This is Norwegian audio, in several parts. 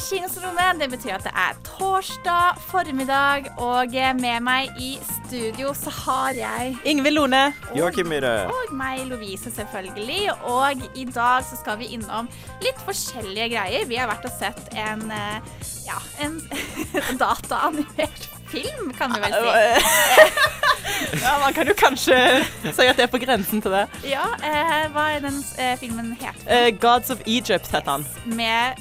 Kinosrommet. Det betyr at det er torsdag formiddag, og med meg i studio så har jeg Ingvild Lone. Joakim Myhre. og meg, Lovise, selvfølgelig. Og i dag så skal vi innom litt forskjellige greier. Vi har vært og sett en eh, ja, en dataanimert film, kan vi vel si. Ja, Man kan jo kanskje si at det er på grensen til det. Ja, eh, hva er den eh, filmen het? Eh, Gods of Egypt heter han. Med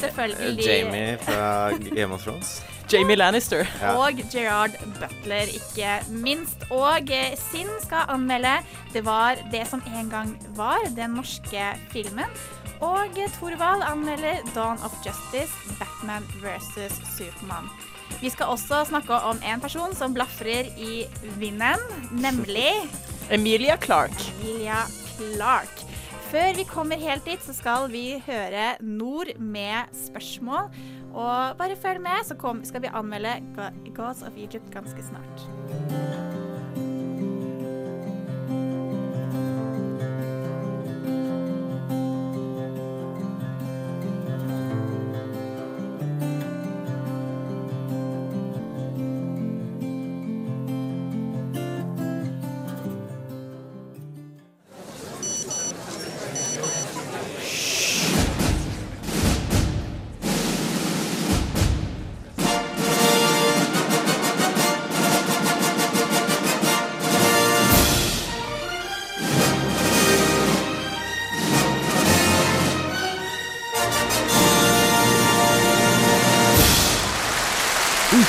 selvfølgelig Jamie fra Game of Thrones. Jamie Lannister. Ja. Og Gerard Butler, ikke minst. Og eh, Sinn skal anmelde Det var det som en gang var, den norske filmen. Og eh, Thorvald anmelder Dawn of Justice, Batman versus Supermann. Vi skal også snakke om en person som blafrer i vinden, nemlig Emilia Clark. Emilia Clark. Før vi kommer helt dit, så skal vi høre Nord med spørsmål. Og bare følg med, så kom, skal vi anmelde Gods of Egypt ganske snart.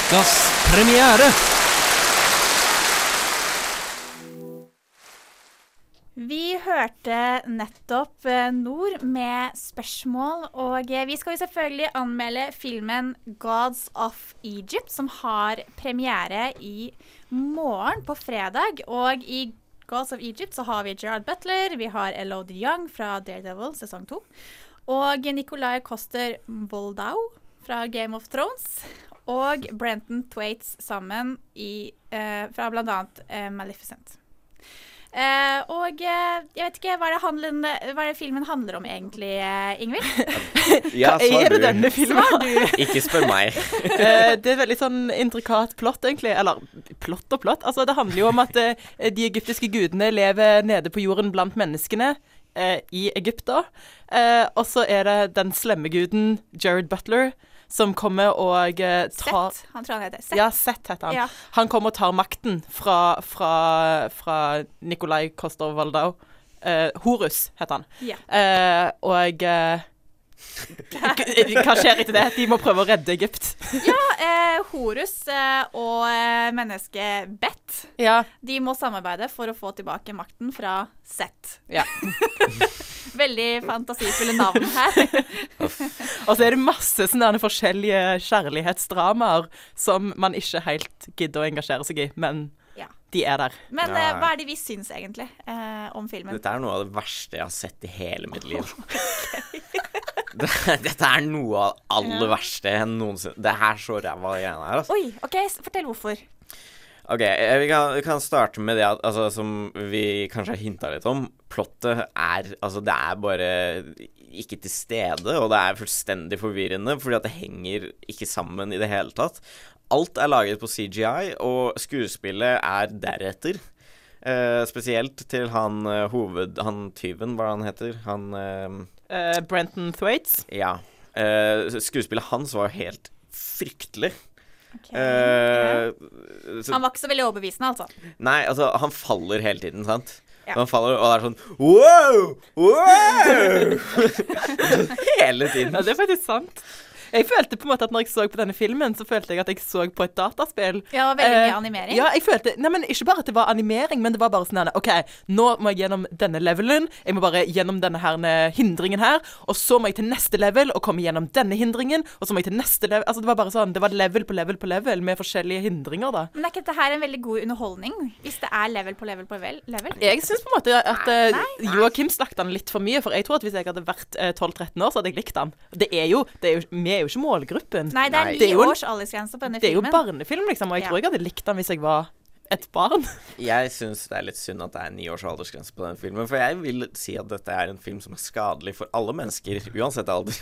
Ukas premiere. Vi hørte nettopp eh, Nord med spørsmål, og eh, vi skal jo selvfølgelig anmelde filmen Gods of Egypt, som har premiere i morgen, på fredag. Og i Gods of Egypt så har vi Gerard Butler, vi har Elodie Young fra Daredevil sesong to, og Nicolai Coster Boldau fra Game of Thrones. Og Brenton Thwaites sammen i, eh, fra bl.a. Eh, Maleficent. Eh, og eh, jeg vet ikke, hva er, det handlen, hva er det filmen handler om egentlig, eh, Ingvild? Ja, det du. denne filmen? Ikke spør meg. Eh, det er veldig sånn intrikat plott, egentlig. Eller plott og plott. Altså, det handler jo om at eh, de egyptiske gudene lever nede på jorden blant menneskene eh, i Egypt, da. Eh, og så er det den slemme guden Jared Butler som kommer og eh, tar Sett. Han tror han heter Sett. Ja, Sett heter han. Ja. Han kommer og tar makten fra, fra, fra Nikolai Kostov Waldau. Eh, Horus heter han. Ja. Eh, og eh, Hva skjer etter det? De må prøve å redde Egypt. Ja, eh, Horus eh, og eh, mennesket Beth Ja. de må samarbeide for å få tilbake makten fra Set. ja. Veldig fantasifulle navn her. Og så er det masse sånne forskjellige kjærlighetsdramaer som man ikke helt gidder å engasjere seg i, men Ja. de er der. Men Ja. eh, hva er det vi syns egentlig eh, om filmen? Dette er noe av det verste jeg har sett i hele mitt liv. Det- Dette er noe av det aller verste enn noensinne Det er så ræva greiene her, altså. Oi, OK, fortell hvorfor. Ok, eh, vi kan, vi kan starte med det at, altså, som vi kanskje har hinta litt om. Plottet er Altså, det er bare ikke til stede, og det er fullstendig forvirrende, fordi at det henger ikke sammen i det hele tatt. Alt er laget på CGI, og skuespillet er deretter. Eh, spesielt til han eh, hoved... Han tyven, hva han heter? Han eh, Eh, Brenton Thwaites. Ja. Uh, skuespillet hans var jo helt fryktelig. Okay. Uh, så, Han var ikke så veldig overbevisende, altså. nei, altså, han faller hele tiden, sant? Ja. Han faller, og det er sånn Wow! Wow! hele tiden. Ja, det er faktisk sant. Jeg følte på en måte at når jeg så på denne filmen, så følte jeg at jeg så på et dataspill. Ja, veldig mye Eh, animering. Ja, jeg følte Nei, men ikke bare at det var animering, men det var bare sånn her, OK, nå må jeg gjennom denne levelen. Jeg må bare gjennom denne her eh, hindringen her. Og så må jeg til neste level og komme gjennom denne hindringen. Og så må jeg til neste level. Altså, det var bare sånn Det var level på level på level med forskjellige hindringer, da. Men er ikke dette her en veldig god underholdning? Hvis det er level på level på level? level? Jeg syns på en måte at uh, Joakim snakket han litt for mye. For jeg tror at hvis jeg hadde vært eh, 12-13 år, så hadde jeg likt han. Det er jo, det er jo er jo ikke målgruppen. Nei, det er ni er jo års aldersgrense på denne filmen. Det er jo filmen. barnefilm, liksom. Og jeg Ja. tror jeg hadde likt den hvis jeg var et barn. Jeg syns det er litt synd at det er ni års aldersgrense på den filmen. For jeg vil si at dette er en film som er skadelig for alle mennesker, uansett alder.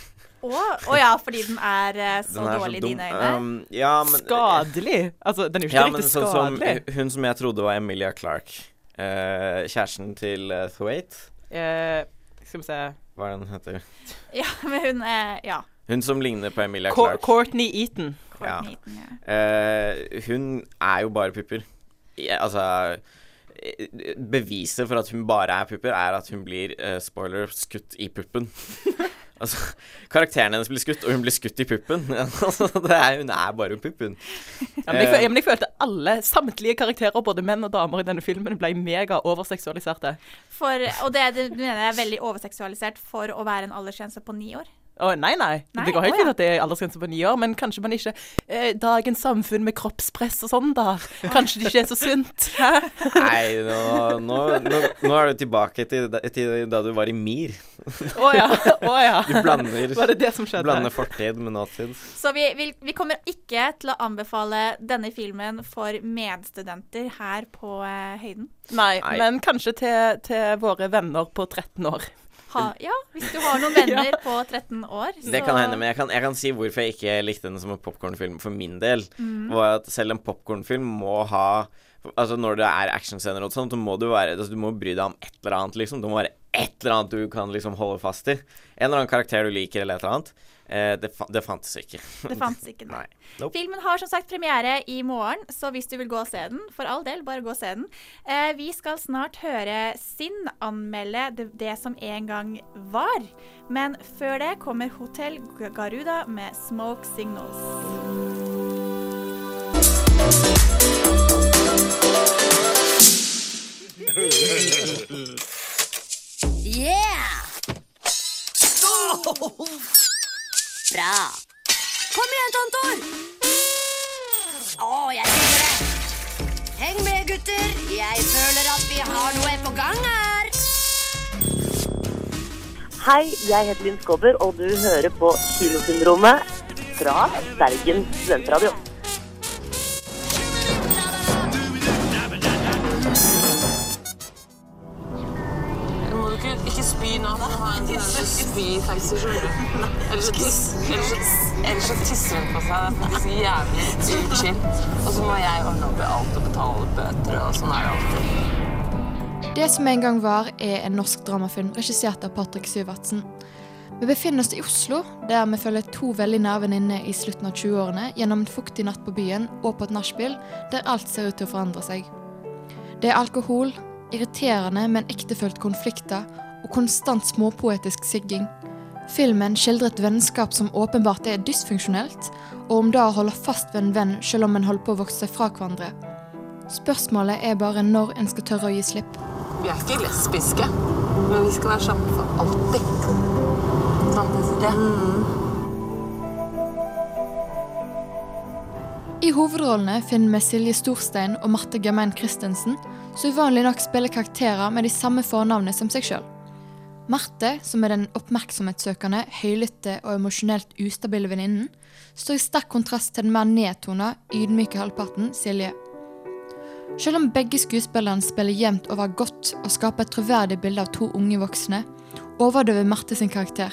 Å ja, fordi den er eh, så Den er dårlig i dine øyne? Um, ja, men Skadelig. Altså, den er jo ikke Ja, men riktig skadelig. som hun som jeg trodde var Emilia Clarke. uh, kjæresten til uh, Thwaite, uh, skal vi se hva er det hun heter? Ja, men hun er Ja. Hun som ligner på Emilia Clarke. Courtney Eaton. Ja. Eaton, ja. Uh, hun er jo bare pupper. Ja, altså Beviset for at hun bare er pupper, er at hun blir, uh, spoiler, skutt i puppen. altså, karakteren hennes blir skutt, og hun blir skutt i puppen. altså, det er, hun er bare puppen. Ja, men, jeg, Eh. ja, men jeg følte alle, samtlige karakterer, både menn og damer i denne filmen, ble mega overseksualiserte. For, og det, det mener jeg er veldig overseksualisert for å være en aldersgrense på ni år? Å, nei, nei. Nei, Det går helt å, ja. at det er aldersgrense på ni år, men kanskje man ikke eh, Dagens samfunn med kroppspress og sånn, da. Kanskje det ikke er så sunt. Nei, nå, nå, nå, nå er du tilbake til, til da du var i MIR. Å ja. Oh, ja. Du blander, Var det det som skjedde? blander fortid med nåtid. Så vi, vi, vi kommer ikke til å anbefale denne filmen for medstudenter her på eh, Høyden. Nei, Nei. men kanskje til, til våre venner på 13 år. Ha, ja, hvis du har noen venner på 13 år, så Det kan hende, men jeg kan, jeg kan si hvorfor jeg ikke likte den som en popkornfilm for min del. Var at selv en popkornfilm må ha Altså Når det er actionscener og sånt, så må du være altså, Du må bry deg om et eller annet, liksom. Det må være et eller annet du kan liksom holde fast i. En eller annen karakter du liker, eller et eller annet. Eh, det, fa det fantes ikke. det fantes ikke det. Nei. Nope. Filmen har som sagt premiere i morgen, så hvis du vil gå og se den, for all del, bare gå og se den. Eh, vi skal snart høre Sinn anmelde det, det som en gang var. Men før det kommer Hotell Garuda med Smoke Signals. Yeah! Bra. Kom igjen, Tontor! Å, jeg digger det. Heng med, gutter. Jeg føler at vi har noe på gang her. Hei, jeg heter Linn Skåber, og du hører på Kinosyndromet fra Bergen studentradio. Ellers så tisser hun på seg. Det er så jævlig chill. Og så må jeg ordne opp i alt og betale bøter, og sånn er det alltid. Det som en gang var, er en norsk dramafilm regissert av Patrick Syvertsen. Vi befinner oss i Oslo, der vi følger to veldig nære venninner i slutten av 20-årene gjennom en fuktig natt på byen og på et nachspiel der alt ser ut til å forandre seg. Det er alkohol, irriterende, men ektefølt konflikter og konstant småpoetisk sigging. Filmen skildrer et vennskap som åpenbart er dysfunksjonelt, og om det å holde fast ved en venn selv om en holder på å vokse fra hverandre. Spørsmålet er bare når en skal tørre å gi slipp. Vi er ikke lesbiske, men vi skal være sammen for alltid. Det? I hovedrollene finner vi Silje Storstein og Marte Germain Christensen, som uvanlig nok spiller karakterer med de samme fornavnene som seg sjøl. Marte, som er den oppmerksomhetssøkende, høylytte og emosjonelt ustabile venninnen, står i sterk kontrast til den mer nedtona, ydmyke halvparten Silje. Selv om begge skuespillerne spiller jevnt over godt og skaper et troverdig bilde av to unge voksne, overdøver Marte sin karakter.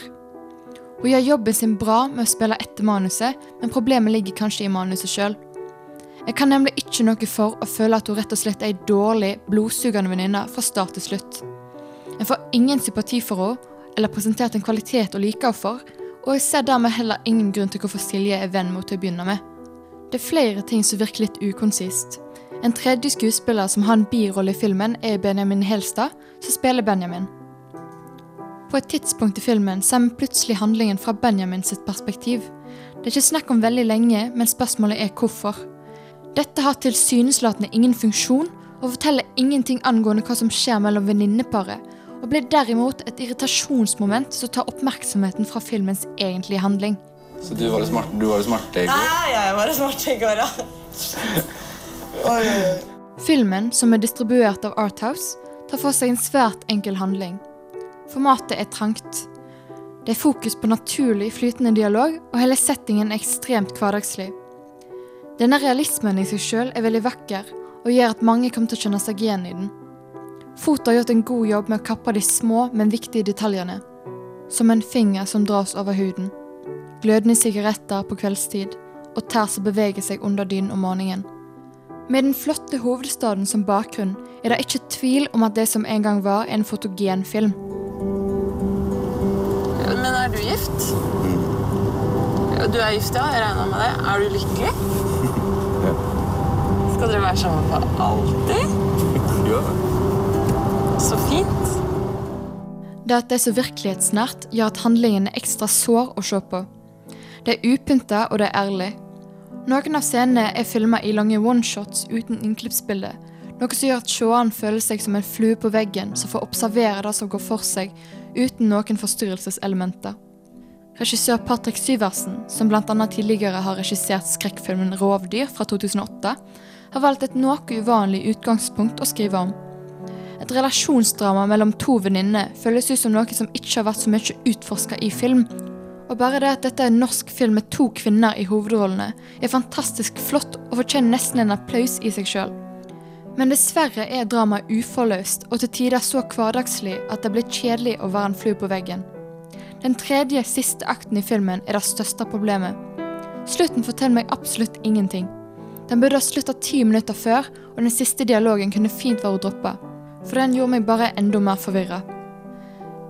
Hun gjør jobben sin bra med å spille etter manuset, men problemet ligger kanskje i manuset sjøl. Jeg kan nemlig ikke noe for å føle at hun rett og slett er ei dårlig, blodsugende venninne fra start til slutt. Jeg får ingen sympati for henne, eller presentert en kvalitet å like henne for, og jeg ser dermed heller ingen grunn til hvorfor Silje er venn mot til å begynne med. Det er flere ting som virker litt ukonsist. En tredje skuespiller som har en birolle i filmen, er Benjamin Helstad, som spiller Benjamin. På et tidspunkt i filmen ser vi plutselig handlingen fra Benjamin sitt perspektiv, Det er ikke snakk om veldig lenge, men spørsmålet er hvorfor. Dette har tilsynelatende ingen funksjon, og forteller ingenting angående hva som skjer mellom venninneparet, og blir derimot et irritasjonsmoment som tar oppmerksomheten fra filmens egentlige handling. Så du var det smarte, du var det smarte i går? Ja, jeg var smart i går, ja. Filmen, som er distribuert av Arthouse, tar for seg en svært enkel handling. Formatet er trangt. Det er fokus på naturlig, flytende dialog, og hele settingen er ekstremt hverdagslig. Denne realismen i seg sjøl er veldig vakker, og gjør at mange kommer til å kjenne seg igjen i den. Foto har gjort en god jobb med å kappe de små, men viktige detaljene. Som en finger som dras over huden. Glødende sigaretter på kveldstid, og tær som beveger seg under dynen om morgenen. Med den flotte hovedstaden som bakgrunn er det ikke tvil om at det som en gang var en fotogen film. Men er du gift? Ja, Du er gift, ja. Jeg regna med det. Er du lykkelig? Skal dere være sammen for alltid? Ja. Det at det er så virkelighetsnært, gjør at handlingen er ekstra sår å se på. Det er upynta, og det er ærlig. Noen av scenene er filma i lange oneshots uten innklippsbilde, noe som gjør at seeren føler seg som en flue på veggen som får observere det som går for seg, uten noen forstyrrelseselementer. Regissør Patrick Syversen, som bl.a. tidligere har regissert skrekkfilmen 'Rovdyr' fra 2008, har valgt et noe uvanlig utgangspunkt å skrive om. Et relasjonsdrama mellom to venninner føles ut som noe som ikke har vært så mye utforska i film. Og bare det at dette er en norsk film med to kvinner i hovedrollene, er fantastisk flott og fortjener nesten en applaus i seg sjøl. Men dessverre er dramaet uforløst og til tider så hverdagslig at det blir kjedelig å være en flue på veggen. Den tredje, siste akten i filmen er det største problemet. Slutten forteller meg absolutt ingenting. Den burde ha slutta ti minutter før, og den siste dialogen kunne fint vært droppa. For den gjorde meg bare enda mer forvirra.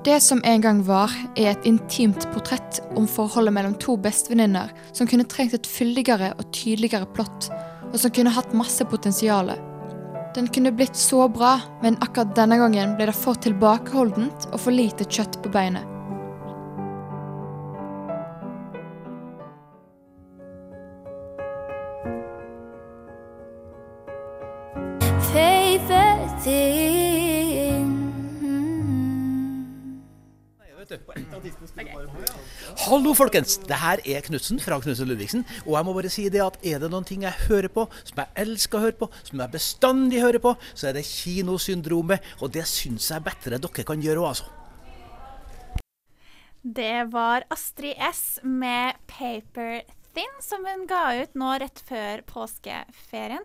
Det som en gang var, er et intimt portrett om forholdet mellom to bestevenninner som kunne trengt et fyldigere og tydeligere plott, og som kunne hatt masse potensial. Den kunne blitt så bra, men akkurat denne gangen ble det for tilbakeholdent og for lite kjøtt på beinet. Hallo, folkens. Det her er Knutsen fra Knutsen Ludvigsen. Og jeg må bare si det at er det noen ting jeg hører på, som jeg elsker å høre på, som jeg bestandig hører på, så er det Kinosyndromet. Og det syns jeg bedre dere kan gjøre òg, altså. Det var Astrid S med 'Paper Thin', som hun ga ut nå rett før påskeferien.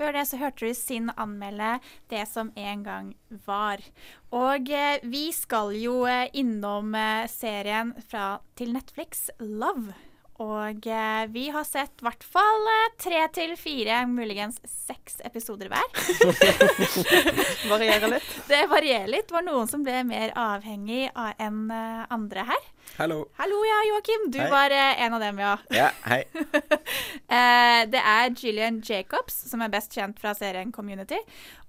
Før det så hørte du Sinn anmelde 'Det som en gang var'. Og eh, vi skal jo eh, innom eh, serien fra, til Netflix 'Love'. Og eh, vi har sett i hvert fall eh, tre til fire, muligens seks episoder hver. Varierer litt. Det varierer litt. Det var noen som ble mer avhengig av enn eh, andre her. Hallo. Hallo, ja, Joakim. Du Hei. var eh, en av dem, ja. Ja, hei. Eh, det er Gillian Jacobs, som er best kjent fra serien Community,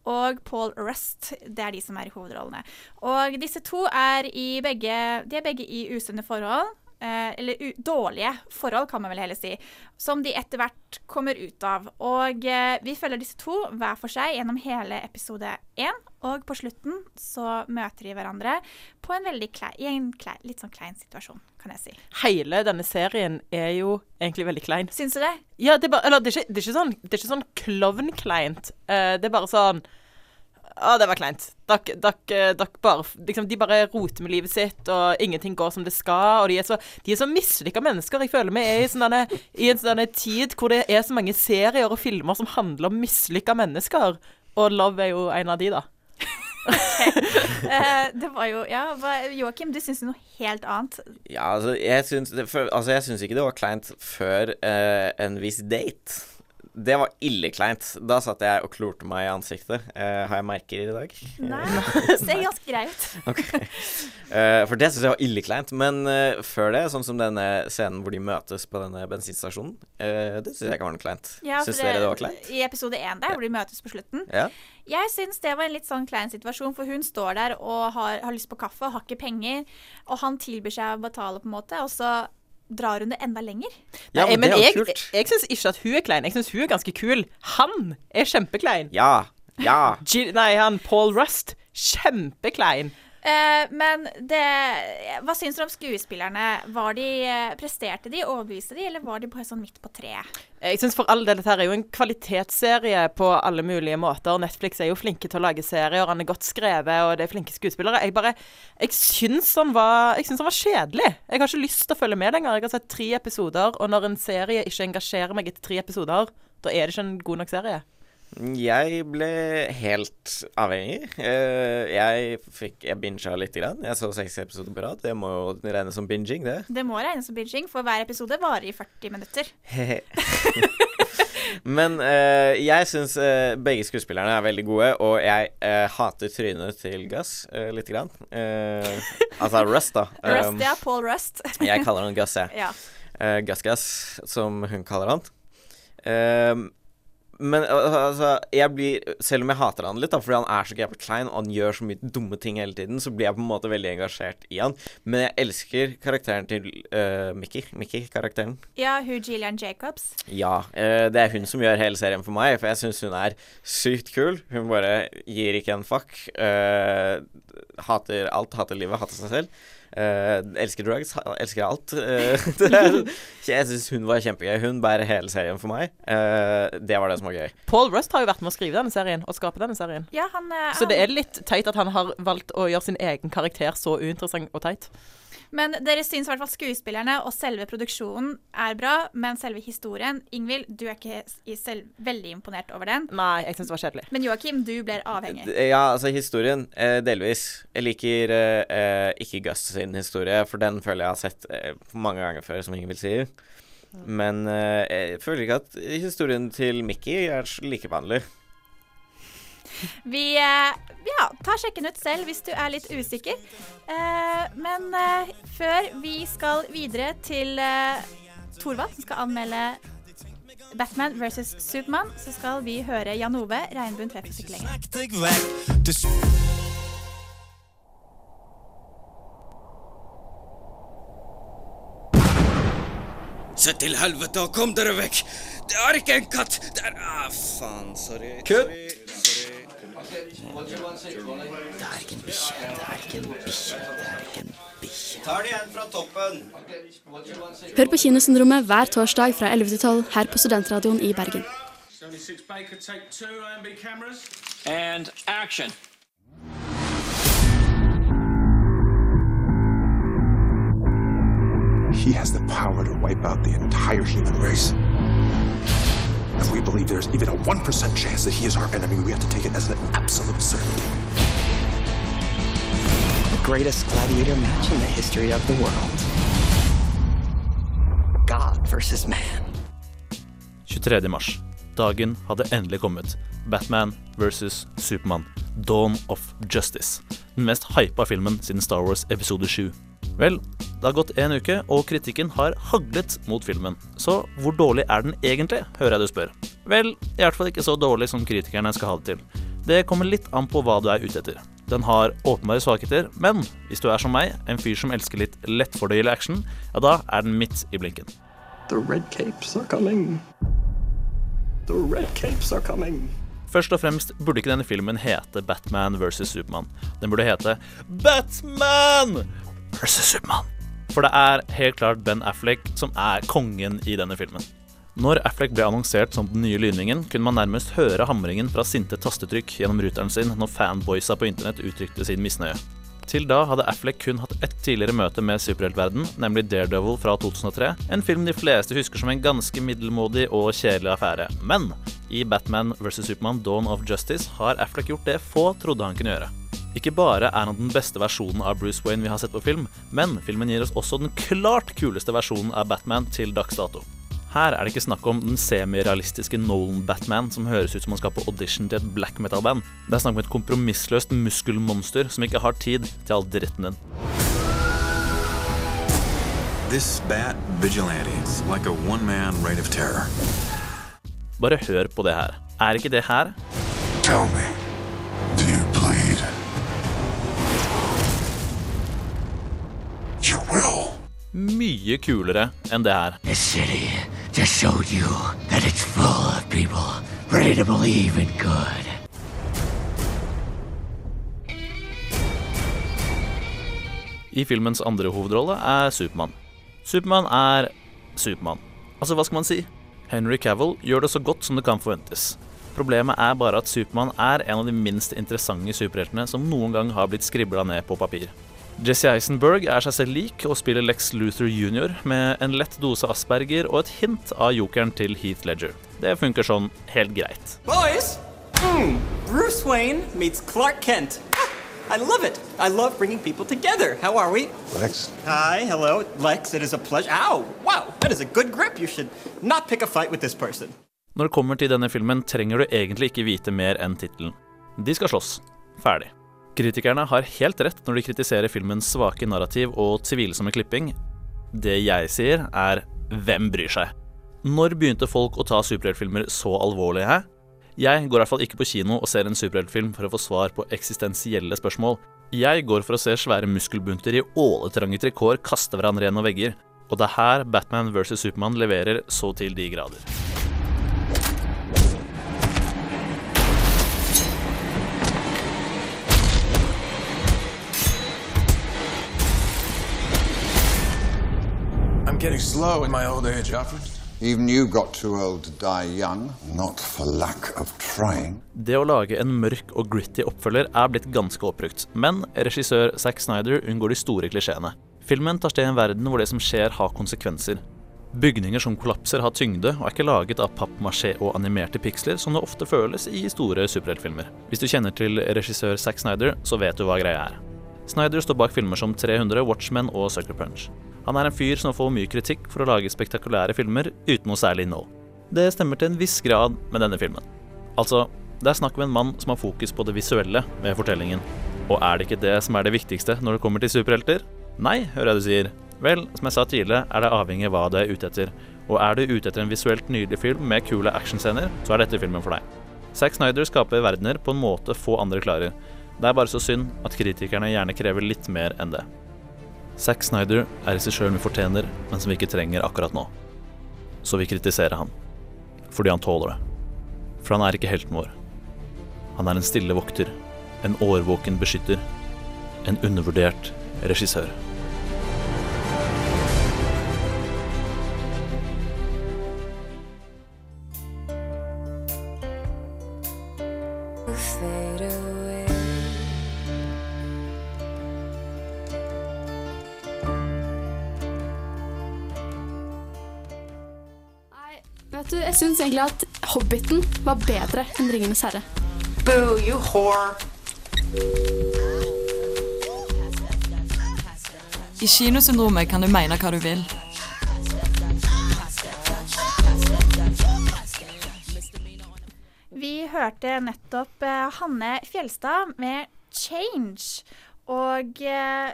og Paul Rust. Det er de som er i hovedrollene. Og disse to er, i begge, de er begge i usunne forhold. Eh, eller dårlige forhold, kan man vel heller si. Som de etter hvert kommer ut av. Og eh, vi følger disse to hver for seg gjennom hele episode én. Og på slutten så møter de hverandre på en veldig klei, en klei, litt sånn klein situasjon, kan jeg si. Hele denne serien er jo egentlig veldig klein. Syns du det? Ja, det er bare Eller det er ikke, det er ikke sånn, det er ikke sånn klovnkleint. Eh, det er bare sånn Å, det var kleint. Dere, dere, dere bare liksom, De bare roter med livet sitt, og ingenting går som det skal. Og de er så, de er så mislykka mennesker. Jeg føler vi er i, sånne, i en sånn tid hvor det er så mange serier og filmer som handler om mislykka mennesker. Og Love er jo en av de, da. Eh, det var jo Ja, Joakim, du syns noe helt annet. Ja, altså, jeg syns, altså, ikke det var kleint før uh, en viss date. Det var ille kleint. Da satt jeg og klorte meg i ansiktet. Uh, har jeg merker i dag? Nei, det ser ganske grei ut. Eh, for det syns jeg var ille kleint. Men uh, før det, sånn som denne scenen hvor de møtes på denne bensinstasjonen, eh, det syns jeg ikke var noe kleint. Ja, for syns dere det var kleint? I episode én der, hvor de møtes på slutten. Ja. Jeg syns det var en litt sånn klein situasjon, for hun står der og har, har lyst på kaffe og har ikke penger, og han tilbyr seg å betale, på en måte, og så drar hun det enda lenger. Ja, Nei, men det er jo jeg, kult. jeg syns ikke at hun er klein. Jeg syns hun er ganske kul. Han er kjempeklein. Ja. Ja. G nei, han Paul Rust. Kjempeklein. Eh, men det Hva syns du om skuespillerne? Var de, eh, presterte de, overbeviste de, eller var de bare sånn midt på treet? Jeg synes for all del Dette her er jo en kvalitetsserie på alle mulige måter. Netflix er jo flinke til å lage serier, han er godt skrevet, og det er flinke skuespillere. Jeg bare Jeg syns han var Jeg syns han var kjedelig. Jeg har ikke lyst til å følge med lenger. Jeg har sett tre episoder, og når en serie ikke engasjerer meg etter tre episoder, da er det ikke en god nok serie. Jeg ble helt avhengig. Eh, jeg fikk Jeg binga lite grann. Jeg så seks episoder på rad. Det må jo regnes som binging, det. Det må regnes som binging, for hver episode varer i 40 minutter. Men uh, jeg syns uh, begge skuespillerne er veldig gode, og jeg uh, hater trynet til Gus uh, lite grann. Altså Rust, da. Rust, Um, ja. Paul Rust. jeg kaller han Gus, jeg. Ja. Eh, Gus Gus, som hun kaller han. Um, men altså, jeg blir Selv om jeg hater han litt, da, fordi han er så jævlig klein og han gjør så mye dumme ting hele tiden, så blir jeg på en måte veldig engasjert i han. Men jeg elsker karakteren til uh, Mickey. Mickey-karakteren. ja, hun Gillian Jacobs. Ja, Uh, det er hun som gjør hele serien for meg, for jeg syns hun er sykt kul. Hun bare gir ikke en fuck. Uh, hater alt, hater livet, hater seg selv. Eh, elsker drugs, elsker alt. Uh, jeg syns hun var kjempegøy. Hun bærer hele serien for meg. Uh, det var det som var gøy. Paul Rust har jo vært med å skrive denne serien og skape denne serien. Ja, han, Så det er litt teit at han har valgt å gjøre sin egen karakter så uinteressant og teit. Men dere syns i hvert fall skuespillerne og selve produksjonen er bra, men selve historien Ingvild, du er ikke i selv veldig imponert over den. Nei, jeg syns det var kjedelig. Men Joakim, du blir avhengig. Ja, altså historien, eh, delvis. Jeg liker eh, eh, ikke Gus sin historie, for den føler jeg har sett eh, mange ganger før, som Ingvild sier. Men eh, jeg føler ikke at historien til Mickey er like vanlig. Vi eh, ja, ta sjekken ut selv hvis du er litt usikker. Eh, men eh, før vi skal videre til Thorvald, som skal anmelde Batman versus Supermann, så skal vi høre Jan Ove, 'Regnbuen treffer lenger'. Se til helvete og kom dere vekk! Det er ikke en katt! Det er Ah, faen. Sorry. Kutt! Det er ikke en bikkje. Det er ikke en bikkje. Det er ikke en bikkje. Tar det igjen fra toppen. Hør på Kinosyndromet hver torsdag fra 11 til 12 her på Studentradioen i Bergen. 76 Baker, take two, AMB cameras. And action. He has the power to wipe out the entire human race. If we believe there's even a 1% chance that he is our enemy, we have to take it as an absolute certainty. The greatest gladiator match in the history of the world. God versus man. 23. mars. Dagen hadde endelig kommet. Batman versus Supermann. Dawn of Justice. Den mest hypa filmen siden Star Wars episode 7. Vel, det har gått en uke, og kritikken har haglet mot filmen. Så hvor dårlig er den egentlig, hører jeg du spør. Vel, i hvert fall ikke så dårlig som kritikerne skal ha det til. Det kommer litt an på hva du er ute etter. Den har åpenbare svakheter, men hvis du er som meg, en fyr som elsker litt lettfordøyelig action, ja da er den midt i blinken. The red capes are coming. The red capes are coming. Først og fremst burde ikke denne filmen hete Batman versus Supermann. Den burde hete Batman versus Supermann. For det er helt klart Ben Affleck som er kongen i denne filmen. Når Affleck ble annonsert som den nye lynvingen, kunne man nærmest høre hamringen fra sinte tastetrykk gjennom ruteren sin når fanboysa på internett uttrykte sin misnøye. Til da hadde Affleck kun hatt ett tidligere møte med superheltverden, nemlig Daredevil fra 2003, en film de fleste husker som en ganske middelmådig og kjedelig affære. Men i Batman vs. Supermann Dawn of Justice har Affleck gjort det få trodde han kunne gjøre. Ikke bare er han den beste versjonen av Bruce Wayne vi har sett på film, men filmen gir oss også den klart kuleste versjonen av Batman til dags dato. Her er det ikke snakk om den semirealistiske Nolan-Batman som høres ut som han skal på audition til et black metal-band. Det er snakk om et kompromissløst muskelmonster som ikke har tid til all dritten din. This bat vigilante is like a one man reign of terror. Bare hør på det her. Er ikke det her Tell me, mye kulere enn det her. I filmens andre hovedrolle er Supermann. Supermann er Supermann. Altså, hva skal man si? Henry Cavill gjør det så godt som det kan forventes. Problemet er bare at Supermann er en av de minst interessante superheltene som noen gang har blitt skribla ned på papir. Jesse Eisenberg er seg selv lik og spiller Lex Luthor jr. med en lett dose Asperger og et hint av jokeren til Heath Ledger. Det funker sånn helt greit. Boys, mm, Bruce Wayne meets Clark Kent. I love it. I love bringing people together. How are we? Lex. Hi, hello, Lex. It is a pleasure. Ow, wow, that is a good grip. You should not pick a fight with this person. Når det kommer til denne filmen, trenger du egentlig ikke vite mer enn tittelen. De skal slåss. Ferdig. Kritikerne har helt rett når de kritiserer filmens svake narrativ og tvilsomme klipping. Det jeg sier, er hvem bryr seg? Når begynte folk å ta superheltfilmer så alvorlig, hæ? Jeg går i hvert fall ikke på kino og ser en superheltfilm for å få svar på eksistensielle spørsmål. Jeg går for å se svære muskelbunter i åletrange trikår kaste hverandre gjennom vegger. Og det er her Batman vs. Supermann leverer så til de grader. Getting slow in my old age, Alfred. Even you got too old to die young, not for lack of trying. Det å lage en mørk og gritty oppfølger er blitt ganske oppbrukt, men regissør Zack Snyder unngår de store klisjeene. Filmen tar sted i en verden hvor det som skjer, har konsekvenser. Bygninger som kollapser, har tyngde og er ikke laget av pappmasjé og animerte piksler, som det ofte føles i store superheltfilmer. Hvis du kjenner til regissør Zack Snyder, så vet du hva greia er. Snyder står bak filmer som 300, Watchmen og Sucker Punch. Han er en fyr som får mye kritikk for å lage spektakulære filmer uten noe særlig innhold. Det stemmer til en viss grad med denne filmen. Altså, det er snakk om en mann som har fokus på det visuelle med fortellingen. Og er det ikke det som er det viktigste når det kommer til superhelter? Nei, hører jeg du sier. Vel, som jeg sa tidligere, er det avhengig av hva du er ute etter. Og er du ute etter en visuelt nydelig film med kule actionscener, så er dette filmen for deg. Zack Snyder skaper verdener på en måte få andre klarer. Det er bare så synd at kritikerne gjerne krever litt mer enn det. Zack Snyder er regissøren vi fortjener, men som vi ikke trenger akkurat nå. Så vi kritiserer han. Fordi han tåler det. For han er ikke helten vår. Han er en stille vokter. En årvåken beskytter. En undervurdert regissør. Syns egentlig at Hobbiten var bedre enn Ringenes herre. Boo, you whore. I kinosyndromet kan du mene hva du vil. Vi hørte nettopp eh, Hanne Fjelstad med 'Change'. Og eh,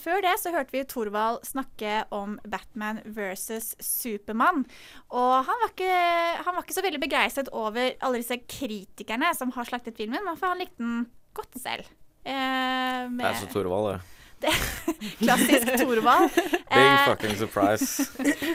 før det så hørte vi Thorvald snakke om Batman versus Supermann. Og han var ikke, han var ikke så veldig begeistret over alle disse kritikerne som har slaktet filmen, men for han likte den godt selv. Eh, med- Det er så Thorvald, det. Klassisk Thorvald. Big Eh, fucking surprise.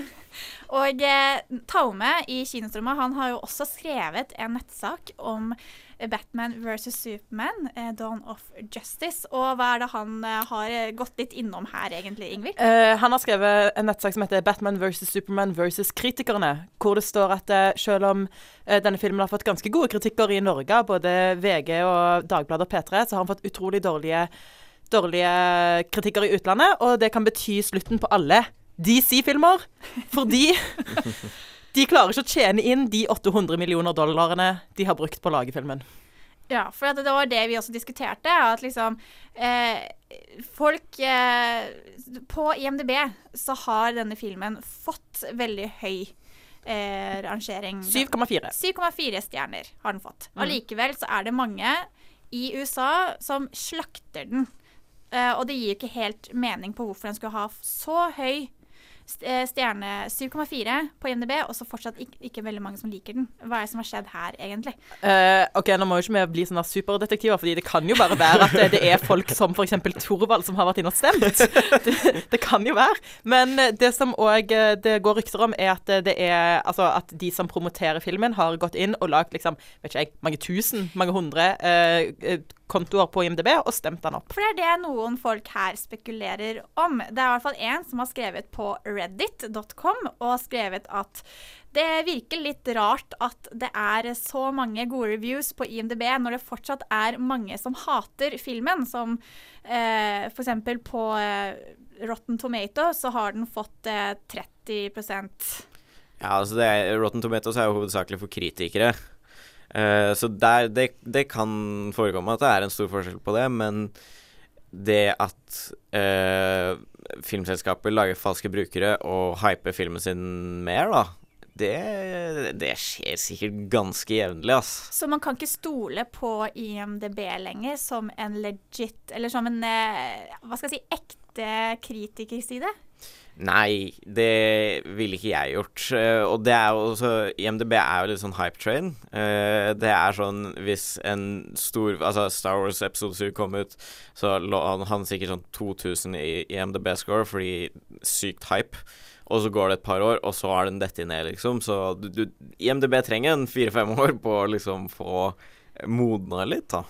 og eh, Taume i Kinostrømma han har jo også skrevet en nettsak om Batman versus Superman, eh, Dawn of Justice. Og hva er det han eh, har eh, gått litt innom her, egentlig, Ingvild? Eh, han har skrevet en nettsak som heter 'Batman versus Superman versus kritikerne', hvor det står at eh, selv om eh, denne filmen har fått ganske gode kritikker i Norge, både VG og Dagbladet og P3, så har han fått utrolig dårlige, dårlige kritikker i utlandet, og det kan bety slutten på alle DC-filmer, fordi de klarer ikke å tjene inn de 800 millioner dollarene de har brukt på å lage filmen. Ja, for det var det vi også diskuterte. At liksom eh, Folk eh, På IMDb så har denne filmen fått veldig høy eh, rangering. 7,4. 7,4 stjerner har den fått. Mm. Allikevel så er det mange i USA som slakter den. Eh, og det gir ikke helt mening på hvorfor den skulle ha så høy stjerne 7,4 på IMDb, og så fortsatt ikke, ikke veldig mange som liker den. Hva er det som har skjedd her, egentlig? Uh, ok, Nå må jo ikke vi bli sånne superdetektiver, fordi det kan jo bare være at det, er folk som f.eks. Thorvald som har vært inne og stemt. Det, det kan jo være. Men eh, det som òg det går rykter om, er at det er Altså at de som promoterer filmen, har gått inn og lagd liksom, vet ikke jeg, mange tusen, mange hundre eh, eh, kontoer på IMDb og stemt den opp. For det er det noen folk her spekulerer om. Det er i hvert fall én som har skrevet på reddit.com og skrevet at det virker litt rart at det er så mange gode reviews på IMDb når det fortsatt er mange som hater filmen, som eh, f.eks. på eh, Rotten Tomato så har den fått eh, 30% Ja, altså det er, Rotten Tomatoes er jo hovedsakelig for kritikere. Eh, så der, det, det kan forekomme at det er en stor forskjell på det, men det at uh, filmselskaper lager falske brukere og hyper filmen sin mer, da, det, det skjer sikkert ganske jevnlig, ass. Så man kan ikke stole på IMDb lenger som en legit Eller som en eh, hva skal jeg si, ekte kritikerside? Nei, det ville ikke jeg gjort. Eh, og det er jo også IMDb er jo litt sånn hype train. Eh, det er sånn hvis en stor Altså Star Wars episode 7 kom ut, så lå han, han sikkert sånn 2000 i IMDb-score fordi sykt hype. Og så går det et par år, og så har den dette ned, liksom. Så du, du, IMDb trenger en fire-fem år på å liksom få modna litt, da.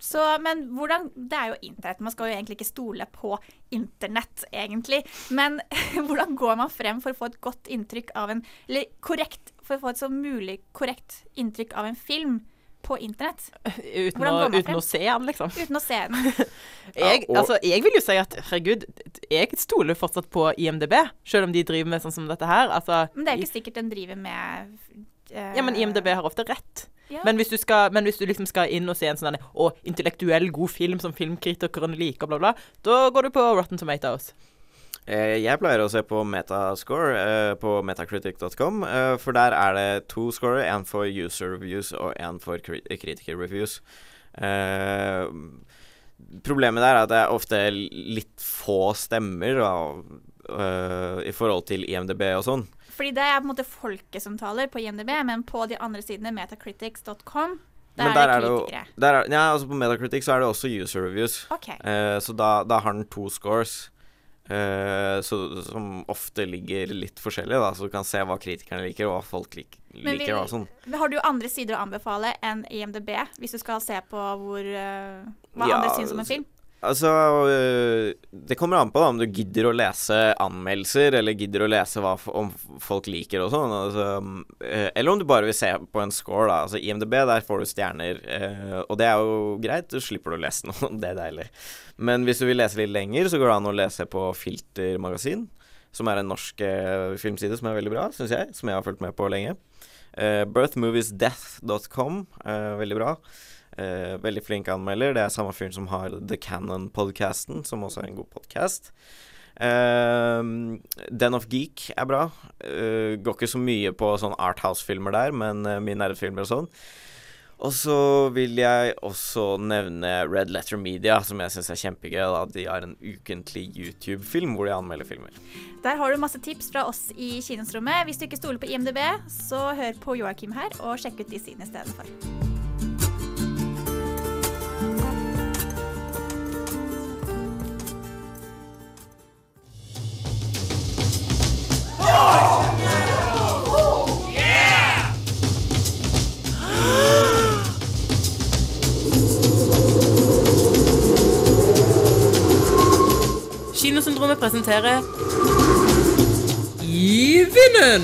Så, men hvordan Det er jo internett. Man skal jo egentlig ikke stole på internett, egentlig. Men hvordan går man frem for å få et godt inntrykk av en Eller korrekt For å få et så mulig korrekt inntrykk av en film på internett? Uten, å, uten å se den, liksom. Uten å se den. Jeg, altså, jeg vil jo si at herregud, jeg stoler fortsatt på IMDb, selv om de driver med sånn som dette her. Altså, Men det er jo ikke sikkert den driver med uh, Ja, men IMDb har ofte rett. Ja. Men, hvis du skal, men hvis du liksom skal inn og se en sånn å, intellektuell god film som filmkritikerne liker, bla, bla, da går du på Rotten Tomatoes. Eh, Jeg pleier å se på Metascore eh, på metacritic.com, eh, for der er det to scorer. En for user reviews og en for kri kritiker reviews. Eh, problemet der er at det er ofte litt få stemmer da, i forhold til IMDb og sånn. Fordi det er på en måte folket som taler på IMDb, men på de andre sidene, metacritics.com, der, der, er det jo kritikere. der er, Ja, altså på Metacritic så er det også user reviews. Okay. Eh, så da, da har den to scores. eh, så, som ofte ligger litt forskjellig, da, så du kan se hva kritikerne liker, og hva folk lik, Men liker. og sånn. Har du andre sider å anbefale enn IMDb, hvis du skal se på hvor, uh, hva Ja, andre syns om en film? Altså, øh, det kommer an på da, om du gidder å lese anmeldelser, eller gidder å lese hva om folk liker og sånn. Altså, øh, eller om du bare vil se på en score, da. Altså, IMDb, der får du stjerner, øh, og det er jo greit. Du slipper å lese noe, det er deilig. Men hvis du vil lese litt lenger, så går det an å lese på Filter Magasin, som er en norsk filmside som er veldig bra, syns jeg, som jeg har fulgt med på lenge. Birthmoviesdeath.com, veldig bra. Eh, veldig flink anmelder. Det er samme fyren som har The Cannon-podcasten, som også er en god podkast. Den of Geek er bra. Eh, går ikke så mye på sånn Arthouse-filmer der, men uh, mye nerdefilmer og sånn. Og så vil jeg også nevne Red Letter Media, som jeg syns er kjempegøy. Da. De har en ukentlig YouTube-film hvor de anmelder filmer. Der har du masse tips fra oss i Kinosrommet. Hvis du ikke stoler på IMDb, så hør på Joakim her, og sjekk ut de sidene i stedet for. Presenterer I vinden!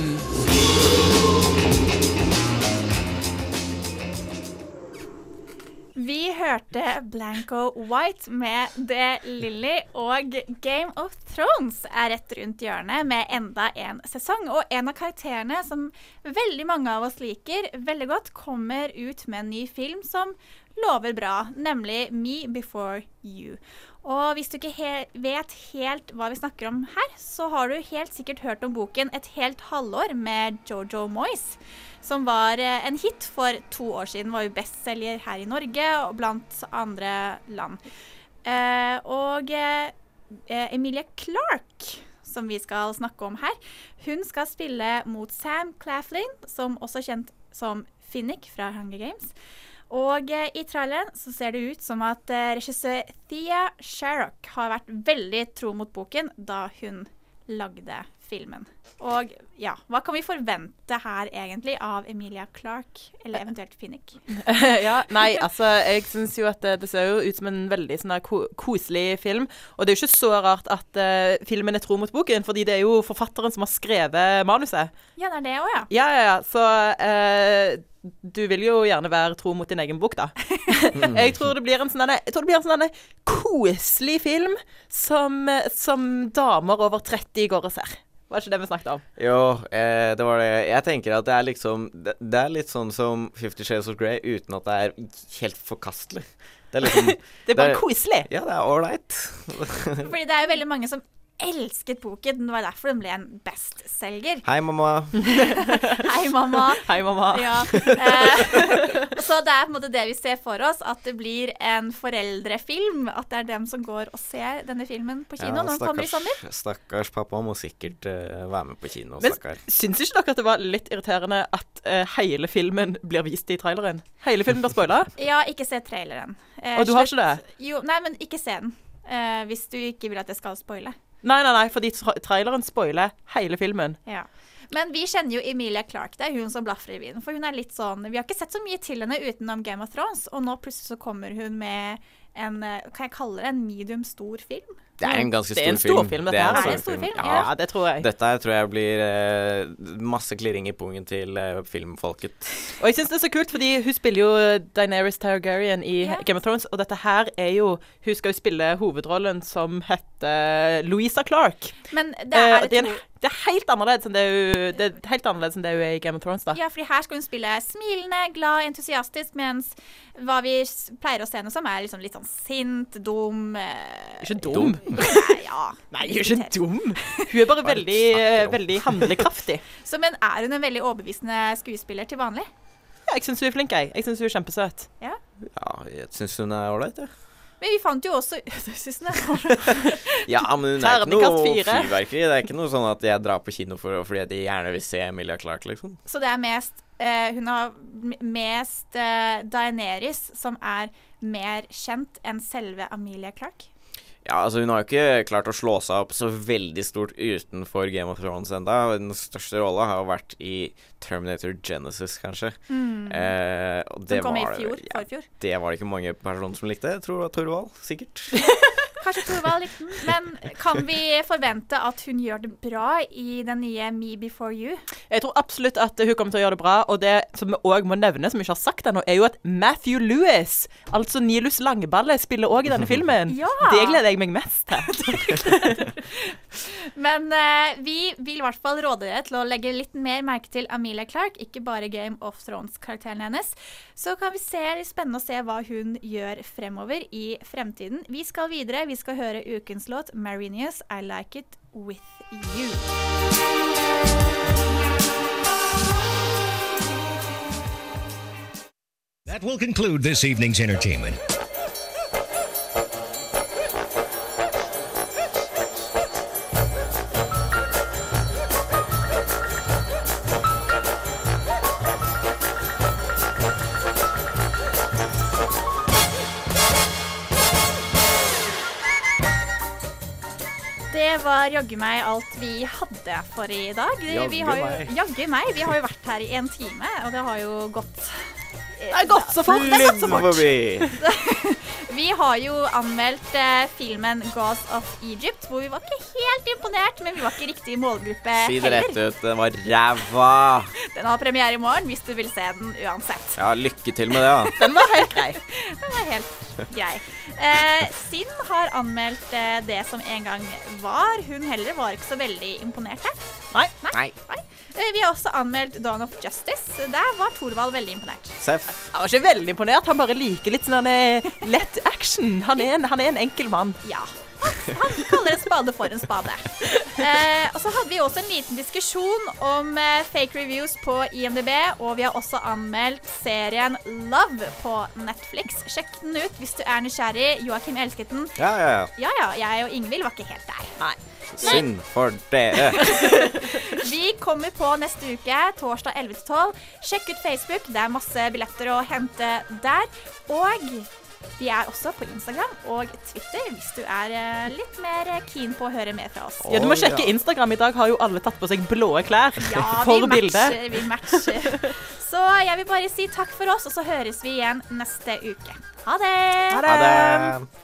Vi hørte Blanco White med The Lily, og Game of Thrones er rett rundt hjørnet med enda en sesong. Og en av karakterene som veldig mange av oss liker veldig godt, kommer ut med en ny film som lover bra, nemlig Me Before You. Og hvis du ikke he vet helt hva vi snakker om her, så har du helt sikkert hørt om boken Et helt halvår med Jojo Moyes, som var eh, en hit for to år siden. Var jo bestselger her i Norge og blant andre land. Eh, og eh, Emilie Clarke, som vi skal snakke om her. Hun skal spille mot Sam Claflin, som også er kjent som Finnick fra Hunger Games. Og eh, i traileren så ser det ut som at eh, regissør Thea Sherrock har vært veldig tro mot boken da hun lagde filmen. Og ja, hva kan vi forvente her egentlig av Emilia Clarke, eller eventuelt Finnick? ja, nei, altså, jeg syns jo at det, det ser jo ut som en veldig sånn ko koselig film. Og det er jo ikke så rart at uh, filmen er tro mot boken, fordi det er jo forfatteren som har skrevet manuset. Ja, det er det òg, ja. Ja, ja, ja. Så eh, du vil jo gjerne være tro mot din egen bok, da. jeg tror det blir en sånn jeg tror det blir en sånn koselig film som, som damer over 30 går og ser. Var ikke det vi snakket om? Jo, eh, det var det. Jeg tenker at det er liksom Det, det er litt sånn som Fifty Shades of Grey uten at det er helt forkastelig. Det er liksom Det er bare koselig. Ja, det er ålreit. Fordi det er jo veldig mange som elsket boken. Det var derfor den ble en bestselger. Hei, mamma. Hei, mamma. Hei, mamma. Ja. Eh, så det er på en måte det vi ser for oss, at det blir en foreldrefilm. At det er dem som går og ser denne filmen på kino når den kommer i sommer. Stakkars pappa må sikkert uh, være med på kino, Men stakkar. syns ikke dere at det var litt irriterende at uh, hele filmen blir vist i traileren? Hele filmen blir spoila? Ja, ikke se traileren. Uh, Og du har ikke det? Jo, nei, men ikke se den. eh, hvis du ikke vil at jeg skal spoile. Nei, nei, nei, fordi tra traileren spoiler hele filmen. Ja. Men vi kjenner jo Emilia Clarke. Det er hun som blafrer i vinden. For hun er litt sånn Vi har ikke sett så mye til henne utenom Game of Thrones, og nå plutselig så kommer hun med en eh, Kan jeg kalle det en medium stor film? Det er en ganske stor film. Det er en stor film. dette Det her. en Er det en stor film. Ja. Ja, det tror jeg. Dette her tror jeg blir uh, masse klirring i pungen til uh, filmfolket. Og jeg syns det er så kult, fordi hun spiller jo Daenerys Targaryen i yes. Game of Thrones, og dette her er jo Hun skal jo spille hovedrollen som heter Louisa Clark. Men det er, er, det, er en, det er helt annerledes enn det hun Det er helt annerledes enn det hun er i Game of Thrones, da. Ja, fordi her skal hun spille smilende, glad, entusiastisk, mens hva vi pleier å se henne som, er liksom litt sånn sint, dum eh, Ikke dum. Nei, ja. Nei, hun er ikke dum. Hun er bare veldig, eh, veldig handlekraftig. Så, men er hun en veldig overbevisende skuespiller til vanlig? Ja, jeg syns hun er flink, jeg. Jeg syns hun er kjempesøt. Ja. Ja, jeg syns hun er ålreit, jeg. Men vi fant jo også Ja, men hun er ikke noe fyrverkeri. Det er ikke noe sånn at jeg drar på kino for, fordi de jeg gjerne vil se Emilia Clarke, liksom. Så det er mest eh, Hun har mest uh, Daenerys som er mer kjent enn selve Amelia Clark. Ja, altså Hun har jo ikke klart å slå seg opp så veldig stort utenfor Game of Thrones enda. Den største rolla har jo vært i Terminator Genesis, kanskje. Mm. Eh, og det Som kom i var det- fjor, Ja, forfjor. det var det ikke mange personer som likte. Tror det Torvald, sikkert. Kanskje Torvald likte den. Men kan vi forvente at hun gjør det bra i den nye Me Before You? Jeg tror absolutt at hun kommer til å gjøre det bra. Og det som vi òg må nevne, som vi ikke har sagt ennå, er jo at Matthew Lewis, altså Nilus Langballe, spiller òg i denne filmen. Ja. Det gleder jeg meg mest til. Men uh, vi vil i hvert fall råde dere til å legge litt mer merke til Amelia Clark, ikke bare Game of Thrones-karakteren hennes. Så kan vi se litt spennende å se hva hun gjør fremover i fremtiden. Vi skal videre. Vi skal høre ukens låt 'Marinius I Like It With You'. That will conclude this evening's entertainment. Var jaggu meg alt vi hadde for i dag. Jaggu meg. Vi har jo vært her i en time, og det har jo gått Det har gått så fort! Det har gått så fort. Vi har jo anmeldt eh, filmen 'Gods of Egypt', hvor vi var ikke helt imponert, men vi var ikke riktig målgruppe heller. Si det heller. rett ut. Den var ræva. Den har premiere i morgen hvis du vil se den uansett. Ja, lykke til med det, da. Den var helt grei. Den var helt grei. Eh, Sinn har anmeldt eh, det som en gang var. Hun heller var ikke så veldig imponert her. Nei. Nei. Eh, vi har også anmeldt Dawn of Justice. Der var Thorvald veldig imponert. Seff. Han var ikke veldig imponert. Han bare liker litt sånn eh, lett action. Han er en, han er en enkel mann. Ja. Han kaller en spade for en spade. Eh, og så hadde vi også en liten diskusjon om eh, fake reviews på IMDb, og vi har også anmeldt serien Love på Netflix. Sjekk den ut hvis du er nysgjerrig. Joakim elsket den. Ja, ja, ja. Ja ja, jeg og Ingvild var ikke helt der. Nei. Synd for dere. Vi kommer på neste uke, torsdag 11-12. Sjekk ut Facebook, det er masse billetter å hente der. Og vi er også på Instagram og Twitter hvis du er eh, litt mer keen på å høre mer fra oss. Ja, du må sjekke Instagram. I dag har jo alle tatt på seg blå klær. Ja, for vi bildet. matcher, vi matcher. Så jeg vil bare si takk for oss, og så høres vi igjen neste uke. Ha det! Ha det.